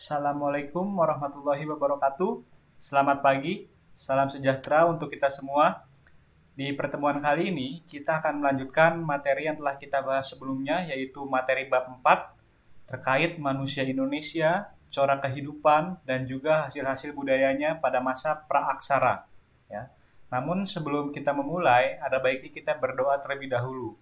Assalamualaikum warahmatullahi wabarakatuh. Selamat pagi, salam sejahtera untuk kita semua. Di pertemuan kali ini, kita akan melanjutkan materi yang telah kita bahas sebelumnya, yaitu materi bab 4 terkait manusia Indonesia, corak kehidupan, dan juga hasil-hasil budayanya pada masa praaksara. Ya. Namun sebelum kita memulai, ada baiknya kita berdoa terlebih dahulu.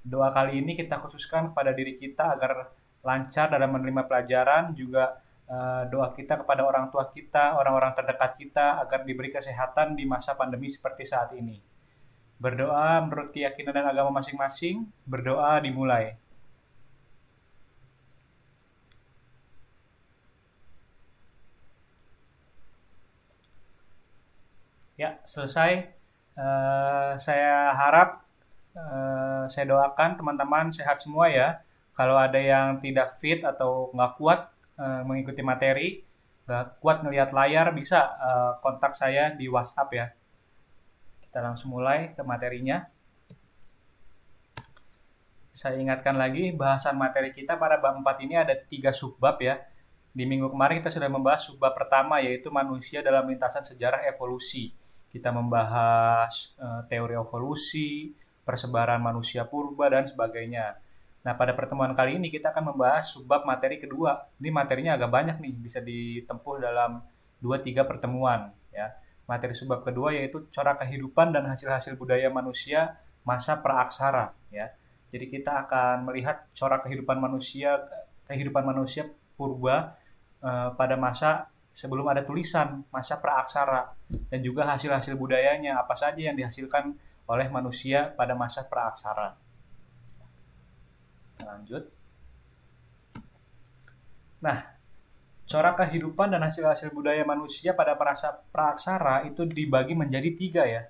Doa kali ini kita khususkan kepada diri kita agar lancar dalam menerima pelajaran, juga uh, doa kita kepada orang tua kita, orang-orang terdekat kita agar diberi kesehatan di masa pandemi seperti saat ini. Berdoa menurut keyakinan dan agama masing-masing, berdoa dimulai. Ya, selesai. Uh, saya harap, uh, saya doakan teman-teman sehat semua ya. Kalau ada yang tidak fit atau nggak kuat uh, mengikuti materi, nggak kuat ngelihat layar, bisa uh, kontak saya di WhatsApp ya. Kita langsung mulai ke materinya. Saya ingatkan lagi, bahasan materi kita pada bab 4 ini ada tiga subbab ya. Di minggu kemarin kita sudah membahas subbab pertama yaitu manusia dalam lintasan sejarah evolusi kita membahas uh, teori evolusi, persebaran manusia purba dan sebagainya. Nah, pada pertemuan kali ini kita akan membahas subbab materi kedua. Ini materinya agak banyak nih, bisa ditempuh dalam 2-3 pertemuan ya. Materi subbab kedua yaitu corak kehidupan dan hasil-hasil budaya manusia masa praaksara ya. Jadi kita akan melihat corak kehidupan manusia kehidupan manusia purba uh, pada masa sebelum ada tulisan masa praaksara dan juga hasil-hasil budayanya apa saja yang dihasilkan oleh manusia pada masa praaksara. Lanjut. Nah, corak kehidupan dan hasil-hasil budaya manusia pada masa praaksara itu dibagi menjadi tiga ya.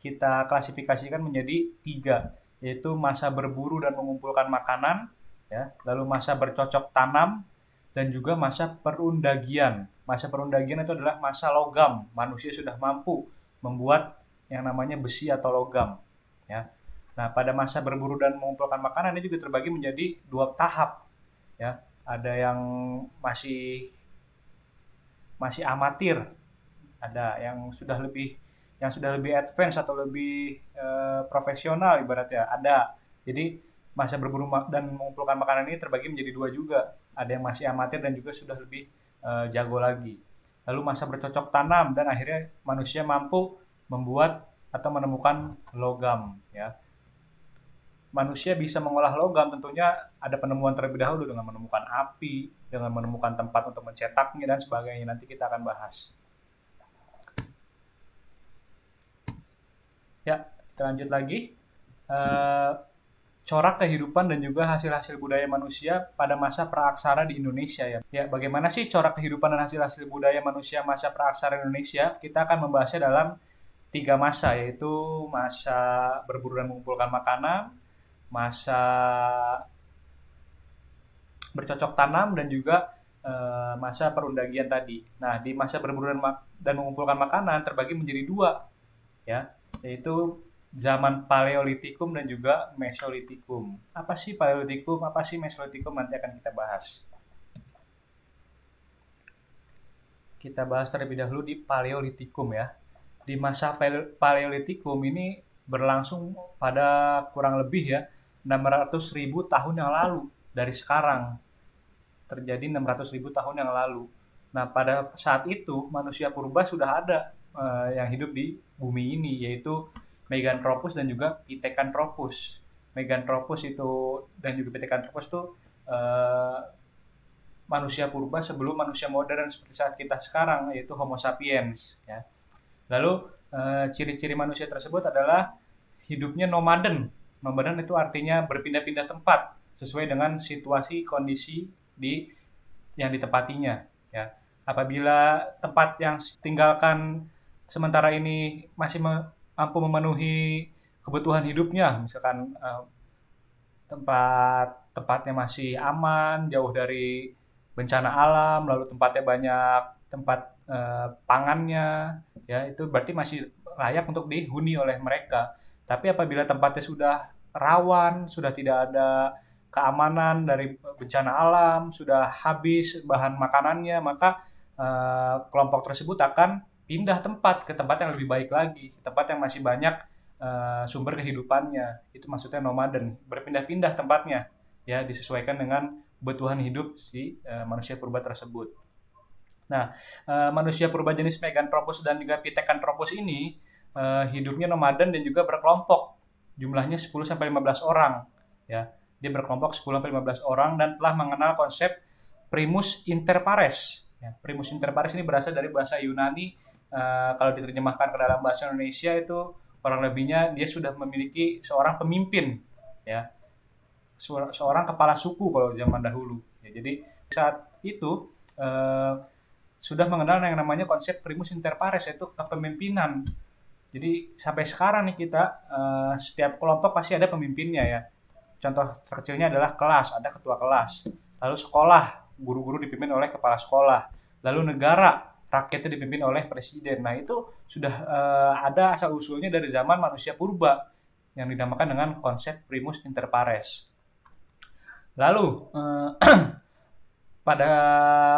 Kita klasifikasikan menjadi tiga, yaitu masa berburu dan mengumpulkan makanan, ya, lalu masa bercocok tanam, dan juga masa perundagian Masa perundagian itu adalah masa logam. Manusia sudah mampu membuat yang namanya besi atau logam. Ya. Nah, pada masa berburu dan mengumpulkan makanan ini juga terbagi menjadi dua tahap. Ya, ada yang masih masih amatir, ada yang sudah lebih yang sudah lebih advance atau lebih uh, profesional ibaratnya ada. Jadi masa berburu dan mengumpulkan makanan ini terbagi menjadi dua juga. Ada yang masih amatir dan juga sudah lebih uh, jago lagi. Lalu masa bercocok tanam dan akhirnya manusia mampu membuat atau menemukan logam ya. Manusia bisa mengolah logam tentunya ada penemuan terlebih dahulu dengan menemukan api, dengan menemukan tempat untuk mencetaknya dan sebagainya. Nanti kita akan bahas. Ya, kita lanjut lagi. Uh, corak kehidupan dan juga hasil-hasil budaya manusia pada masa praaksara di Indonesia ya. Ya, bagaimana sih corak kehidupan dan hasil-hasil budaya manusia masa praaksara Indonesia? Kita akan membahasnya dalam tiga masa yaitu masa berburu dan mengumpulkan makanan, masa bercocok tanam dan juga e, masa perundagian tadi. Nah, di masa berburu dan, dan mengumpulkan makanan terbagi menjadi dua ya, yaitu zaman Paleolitikum dan juga Mesolitikum. Apa sih Paleolitikum? Apa sih Mesolitikum? Nanti akan kita bahas. Kita bahas terlebih dahulu di Paleolitikum ya. Di masa Paleolitikum ini berlangsung pada kurang lebih ya 600 ribu tahun yang lalu dari sekarang. Terjadi 600 ribu tahun yang lalu. Nah pada saat itu manusia purba sudah ada uh, yang hidup di bumi ini yaitu Meganthropus dan juga Pithecanthropus. Meganthropus itu dan juga Pithecanthropus itu uh, manusia purba sebelum manusia modern seperti saat kita sekarang yaitu Homo sapiens ya. Lalu uh, ciri-ciri manusia tersebut adalah hidupnya nomaden. Nomaden itu artinya berpindah-pindah tempat sesuai dengan situasi kondisi di yang ditempatinya ya. Apabila tempat yang tinggalkan sementara ini masih mampu memenuhi kebutuhan hidupnya misalkan uh, tempat tempatnya masih aman jauh dari bencana alam lalu tempatnya banyak tempat uh, pangannya ya itu berarti masih layak untuk dihuni oleh mereka tapi apabila tempatnya sudah rawan sudah tidak ada keamanan dari bencana alam, sudah habis bahan makanannya, maka uh, kelompok tersebut akan pindah tempat ke tempat yang lebih baik lagi, tempat yang masih banyak uh, sumber kehidupannya. Itu maksudnya nomaden, berpindah-pindah tempatnya, ya disesuaikan dengan kebutuhan hidup si uh, manusia purba tersebut. Nah, uh, manusia purba jenis Meganthropus dan juga Pithecanthropus ini uh, hidupnya nomaden dan juga berkelompok. Jumlahnya 10 sampai 15 orang, ya. Dia berkelompok 10 sampai 15 orang dan telah mengenal konsep primus inter pares. Ya, primus inter pares ini berasal dari bahasa Yunani uh, kalau diterjemahkan ke dalam bahasa Indonesia itu kurang lebihnya dia sudah memiliki seorang pemimpin ya seorang kepala suku kalau zaman dahulu ya, jadi saat itu uh, sudah mengenal yang namanya konsep primus inter pares yaitu kepemimpinan jadi sampai sekarang nih kita uh, setiap kelompok pasti ada pemimpinnya ya contoh terkecilnya adalah kelas ada ketua kelas lalu sekolah guru-guru dipimpin oleh kepala sekolah lalu negara rakyatnya dipimpin oleh presiden. Nah itu sudah uh, ada asal usulnya dari zaman manusia purba yang dinamakan dengan konsep primus inter pares. Lalu uh, pada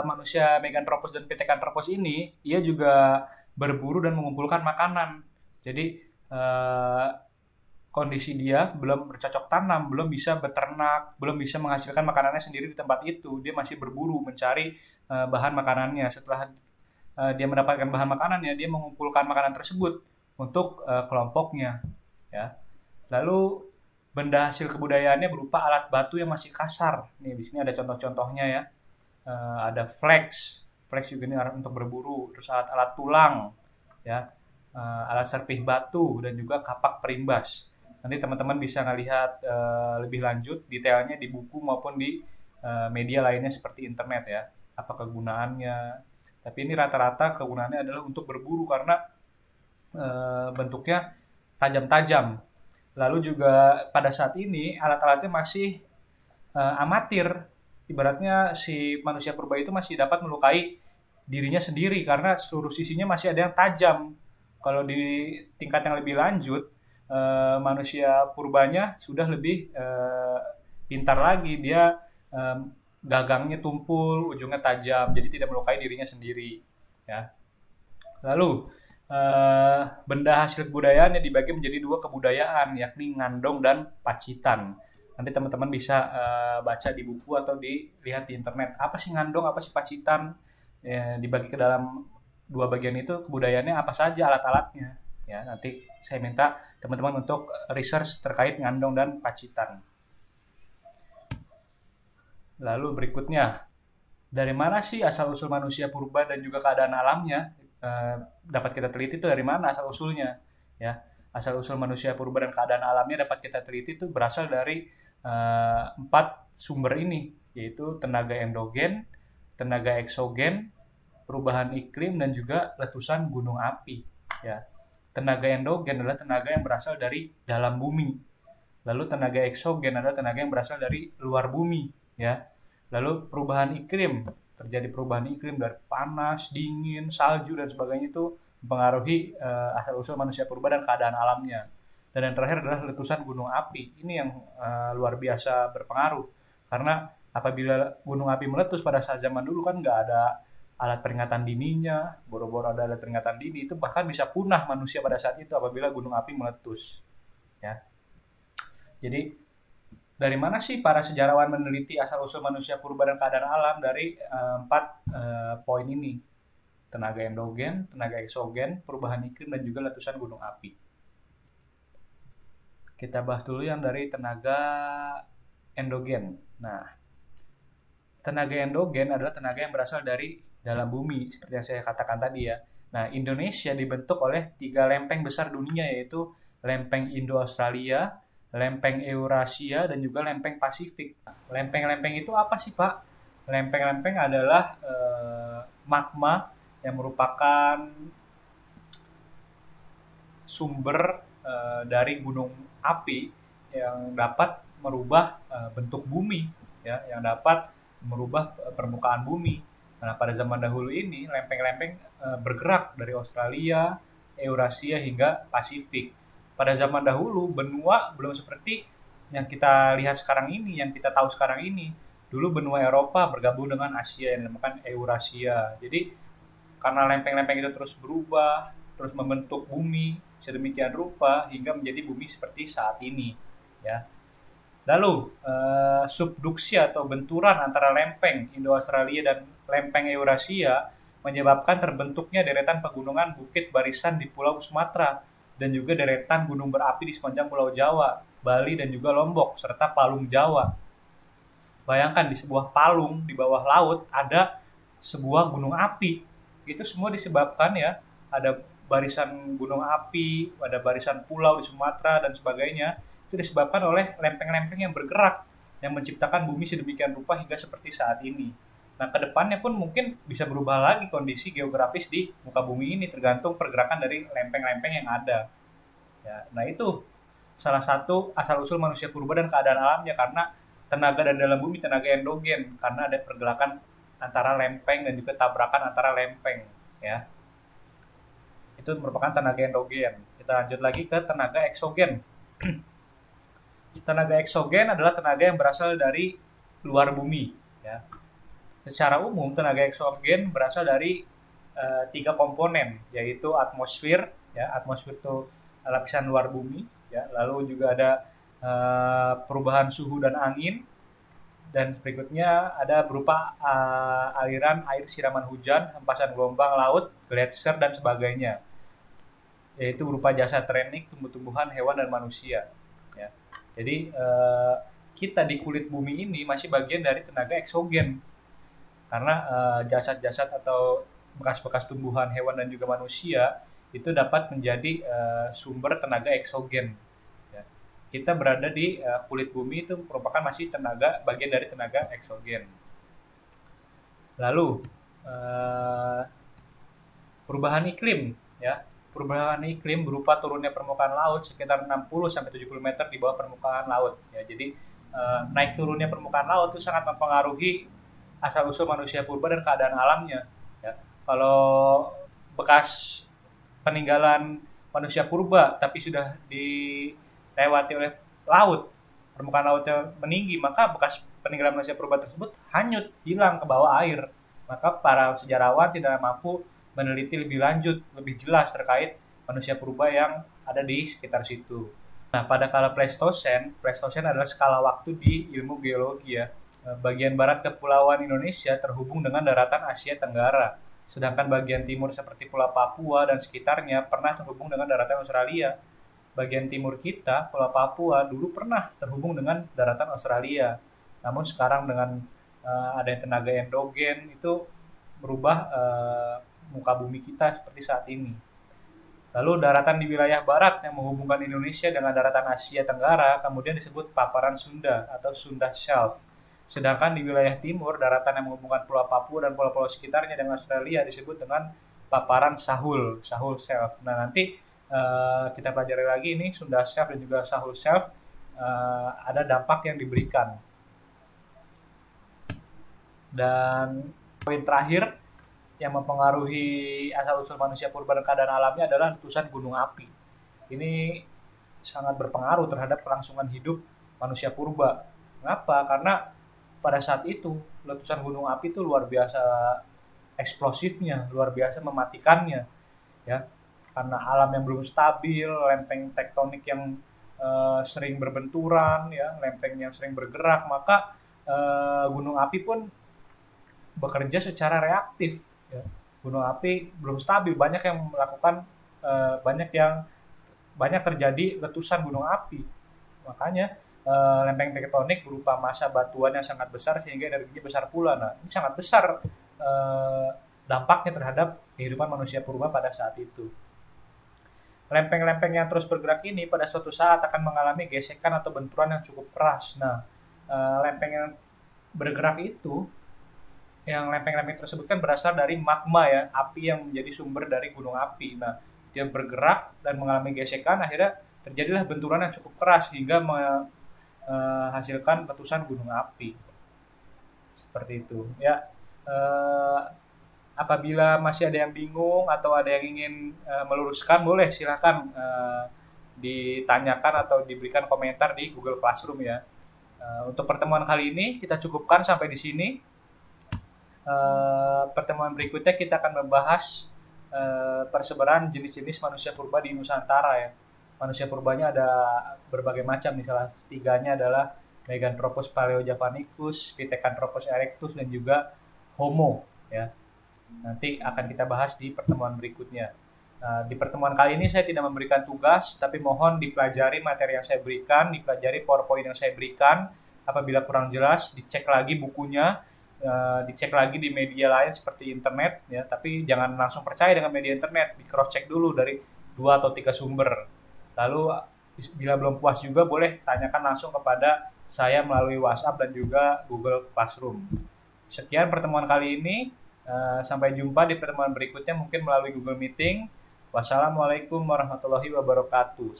manusia Meganthropus dan Pithecanthropus ini, ia juga berburu dan mengumpulkan makanan. Jadi uh, kondisi dia belum bercocok tanam, belum bisa beternak, belum bisa menghasilkan makanannya sendiri di tempat itu. Dia masih berburu mencari uh, bahan makanannya. Setelah uh, dia mendapatkan bahan makanannya, dia mengumpulkan makanan tersebut untuk uh, kelompoknya, ya. Lalu benda hasil kebudayaannya berupa alat batu yang masih kasar. Nih di sini ada contoh-contohnya ya. Uh, ada flex, flex juga ini untuk berburu, terus alat-alat tulang, ya, uh, alat serpih batu dan juga kapak perimbas. Nanti teman-teman bisa ngelihat uh, lebih lanjut detailnya di buku maupun di uh, media lainnya seperti internet ya. Apa kegunaannya, tapi ini rata-rata kegunaannya adalah untuk berburu karena e, bentuknya tajam-tajam. Lalu juga pada saat ini alat-alatnya masih e, amatir. Ibaratnya si manusia purba itu masih dapat melukai dirinya sendiri karena seluruh sisinya masih ada yang tajam. Kalau di tingkat yang lebih lanjut, e, manusia purbanya sudah lebih e, pintar lagi. Dia e, gagangnya tumpul, ujungnya tajam, jadi tidak melukai dirinya sendiri. Ya. Lalu eh, benda hasil kebudayaan yang dibagi menjadi dua kebudayaan, yakni ngandong dan pacitan. Nanti teman-teman bisa eh, baca di buku atau dilihat di internet. Apa sih ngandong, apa sih pacitan? Ya, dibagi ke dalam dua bagian itu kebudayaannya apa saja alat-alatnya. Ya, nanti saya minta teman-teman untuk research terkait ngandong dan pacitan. Lalu berikutnya, dari mana sih asal-usul manusia purba dan juga keadaan alamnya? E, dapat kita teliti itu dari mana asal-usulnya? Ya, asal-usul manusia purba dan keadaan alamnya dapat kita teliti itu berasal dari e, empat sumber ini, yaitu tenaga endogen, tenaga eksogen, perubahan iklim dan juga letusan gunung api. Ya, tenaga endogen adalah tenaga yang berasal dari dalam bumi. Lalu tenaga eksogen adalah tenaga yang berasal dari luar bumi, ya. Lalu perubahan iklim, terjadi perubahan iklim dari panas, dingin, salju dan sebagainya itu mempengaruhi uh, asal-usul manusia purba dan keadaan alamnya. Dan yang terakhir adalah letusan gunung api. Ini yang uh, luar biasa berpengaruh karena apabila gunung api meletus pada saat zaman dulu kan nggak ada alat peringatan dininya, boro-boro ada alat peringatan dini itu bahkan bisa punah manusia pada saat itu apabila gunung api meletus. Ya. Jadi dari mana sih para sejarawan meneliti asal-usul manusia purba dan keadaan alam dari uh, empat uh, poin ini? Tenaga endogen, tenaga eksogen, perubahan iklim, dan juga letusan gunung api. Kita bahas dulu yang dari tenaga endogen. Nah, tenaga endogen adalah tenaga yang berasal dari dalam bumi, seperti yang saya katakan tadi ya. Nah, Indonesia dibentuk oleh tiga lempeng besar dunia, yaitu lempeng Indo-Australia, lempeng Eurasia dan juga lempeng Pasifik. Lempeng-lempeng itu apa sih Pak? Lempeng-lempeng adalah e, magma yang merupakan sumber e, dari gunung api yang dapat merubah e, bentuk bumi, ya, yang dapat merubah permukaan bumi. Nah, pada zaman dahulu ini lempeng-lempeng e, bergerak dari Australia, Eurasia hingga Pasifik pada zaman dahulu benua belum seperti yang kita lihat sekarang ini, yang kita tahu sekarang ini. Dulu benua Eropa bergabung dengan Asia yang dinamakan Eurasia. Jadi karena lempeng-lempeng itu terus berubah, terus membentuk bumi sedemikian rupa hingga menjadi bumi seperti saat ini, ya. Lalu eh, subduksi atau benturan antara lempeng Indo-Australia dan lempeng Eurasia menyebabkan terbentuknya deretan pegunungan bukit barisan di Pulau Sumatera dan juga deretan gunung berapi di sepanjang Pulau Jawa, Bali dan juga Lombok serta palung Jawa. Bayangkan di sebuah palung di bawah laut ada sebuah gunung api. Itu semua disebabkan ya ada barisan gunung api, ada barisan pulau di Sumatera dan sebagainya itu disebabkan oleh lempeng-lempeng yang bergerak yang menciptakan bumi sedemikian rupa hingga seperti saat ini. Nah, ke depannya pun mungkin bisa berubah lagi kondisi geografis di muka bumi ini tergantung pergerakan dari lempeng-lempeng yang ada. Ya, nah itu salah satu asal-usul manusia purba dan keadaan alamnya karena tenaga dan dalam bumi tenaga endogen karena ada pergerakan antara lempeng dan juga tabrakan antara lempeng ya itu merupakan tenaga endogen kita lanjut lagi ke tenaga eksogen tenaga eksogen adalah tenaga yang berasal dari luar bumi. Ya. Secara umum tenaga eksogen berasal dari uh, tiga komponen, yaitu atmosfer, ya atmosfer itu lapisan luar bumi, ya. Lalu juga ada uh, perubahan suhu dan angin, dan berikutnya ada berupa uh, aliran air siraman hujan, hempasan gelombang laut, gletser dan sebagainya, yaitu berupa jasa trenik tumbuh-tumbuhan, hewan dan manusia. Jadi uh, kita di kulit bumi ini masih bagian dari tenaga eksogen karena uh, jasad-jasad atau bekas-bekas tumbuhan, hewan dan juga manusia itu dapat menjadi uh, sumber tenaga eksogen. Ya. Kita berada di uh, kulit bumi itu merupakan masih tenaga bagian dari tenaga eksogen. Lalu uh, perubahan iklim, ya perubahan iklim berupa turunnya permukaan laut sekitar 60 sampai 70 meter di bawah permukaan laut ya. Jadi uh, naik turunnya permukaan laut itu sangat mempengaruhi asal usul manusia purba dan keadaan alamnya ya. Kalau bekas peninggalan manusia purba tapi sudah dilewati oleh laut, permukaan lautnya meninggi, maka bekas peninggalan manusia purba tersebut hanyut, hilang ke bawah air. Maka para sejarawan tidak mampu meneliti lebih lanjut, lebih jelas terkait manusia purba yang ada di sekitar situ. Nah, pada kala Pleistosen, Pleistosen adalah skala waktu di ilmu geologi ya. Eh, bagian barat kepulauan Indonesia terhubung dengan daratan Asia Tenggara, sedangkan bagian timur seperti Pulau Papua dan sekitarnya pernah terhubung dengan daratan Australia. Bagian timur kita, Pulau Papua, dulu pernah terhubung dengan daratan Australia. Namun sekarang dengan uh, adanya tenaga endogen itu berubah uh, muka bumi kita seperti saat ini. Lalu daratan di wilayah barat yang menghubungkan Indonesia dengan daratan Asia Tenggara kemudian disebut paparan Sunda atau Sunda Shelf. Sedangkan di wilayah timur, daratan yang menghubungkan Pulau Papua dan pulau-pulau sekitarnya dengan Australia disebut dengan paparan Sahul, Sahul Shelf. Nah nanti uh, kita pelajari lagi ini Sunda Shelf dan juga Sahul Shelf uh, ada dampak yang diberikan. Dan poin terakhir yang mempengaruhi asal-usul manusia purba dan keadaan alamnya adalah letusan gunung api. Ini sangat berpengaruh terhadap kelangsungan hidup manusia purba. Mengapa? Karena pada saat itu letusan gunung api itu luar biasa eksplosifnya, luar biasa mematikannya, ya. Karena alam yang belum stabil, lempeng tektonik yang uh, sering berbenturan, ya, lempeng yang sering bergerak, maka uh, gunung api pun bekerja secara reaktif ya. gunung api belum stabil banyak yang melakukan uh, banyak yang banyak terjadi letusan gunung api makanya uh, lempeng tektonik berupa massa batuan yang sangat besar sehingga energinya besar pula. Nah ini sangat besar uh, dampaknya terhadap kehidupan manusia purba pada saat itu. Lempeng-lempeng yang terus bergerak ini pada suatu saat akan mengalami gesekan atau benturan yang cukup keras. Nah uh, lempeng yang bergerak itu yang lempeng-lempeng tersebut kan berasal dari magma ya, api yang menjadi sumber dari gunung api. Nah, dia bergerak dan mengalami gesekan, akhirnya terjadilah benturan yang cukup keras hingga menghasilkan letusan gunung api. Seperti itu. Ya, eh, apabila masih ada yang bingung atau ada yang ingin eh, meluruskan, boleh silakan eh, ditanyakan atau diberikan komentar di Google Classroom ya. Uh, untuk pertemuan kali ini kita cukupkan sampai di sini. Uh, pertemuan berikutnya kita akan membahas uh, persebaran jenis-jenis manusia purba di Nusantara ya. Manusia purbanya ada berbagai macam, misalnya tiganya adalah Meganthropus paleojavanicus, Pithecanthropus erectus dan juga Homo ya. Nanti akan kita bahas di pertemuan berikutnya. Nah, di pertemuan kali ini saya tidak memberikan tugas, tapi mohon dipelajari materi yang saya berikan, dipelajari PowerPoint yang saya berikan. Apabila kurang jelas, dicek lagi bukunya, uh, dicek lagi di media lain seperti internet, ya. Tapi jangan langsung percaya dengan media internet, di cross check dulu dari dua atau tiga sumber. Lalu bila belum puas juga boleh tanyakan langsung kepada saya melalui WhatsApp dan juga Google Classroom. Sekian pertemuan kali ini. Uh, sampai jumpa di pertemuan berikutnya mungkin melalui Google Meeting. Wassalamualaikum warahmatullahi wabarakatuh.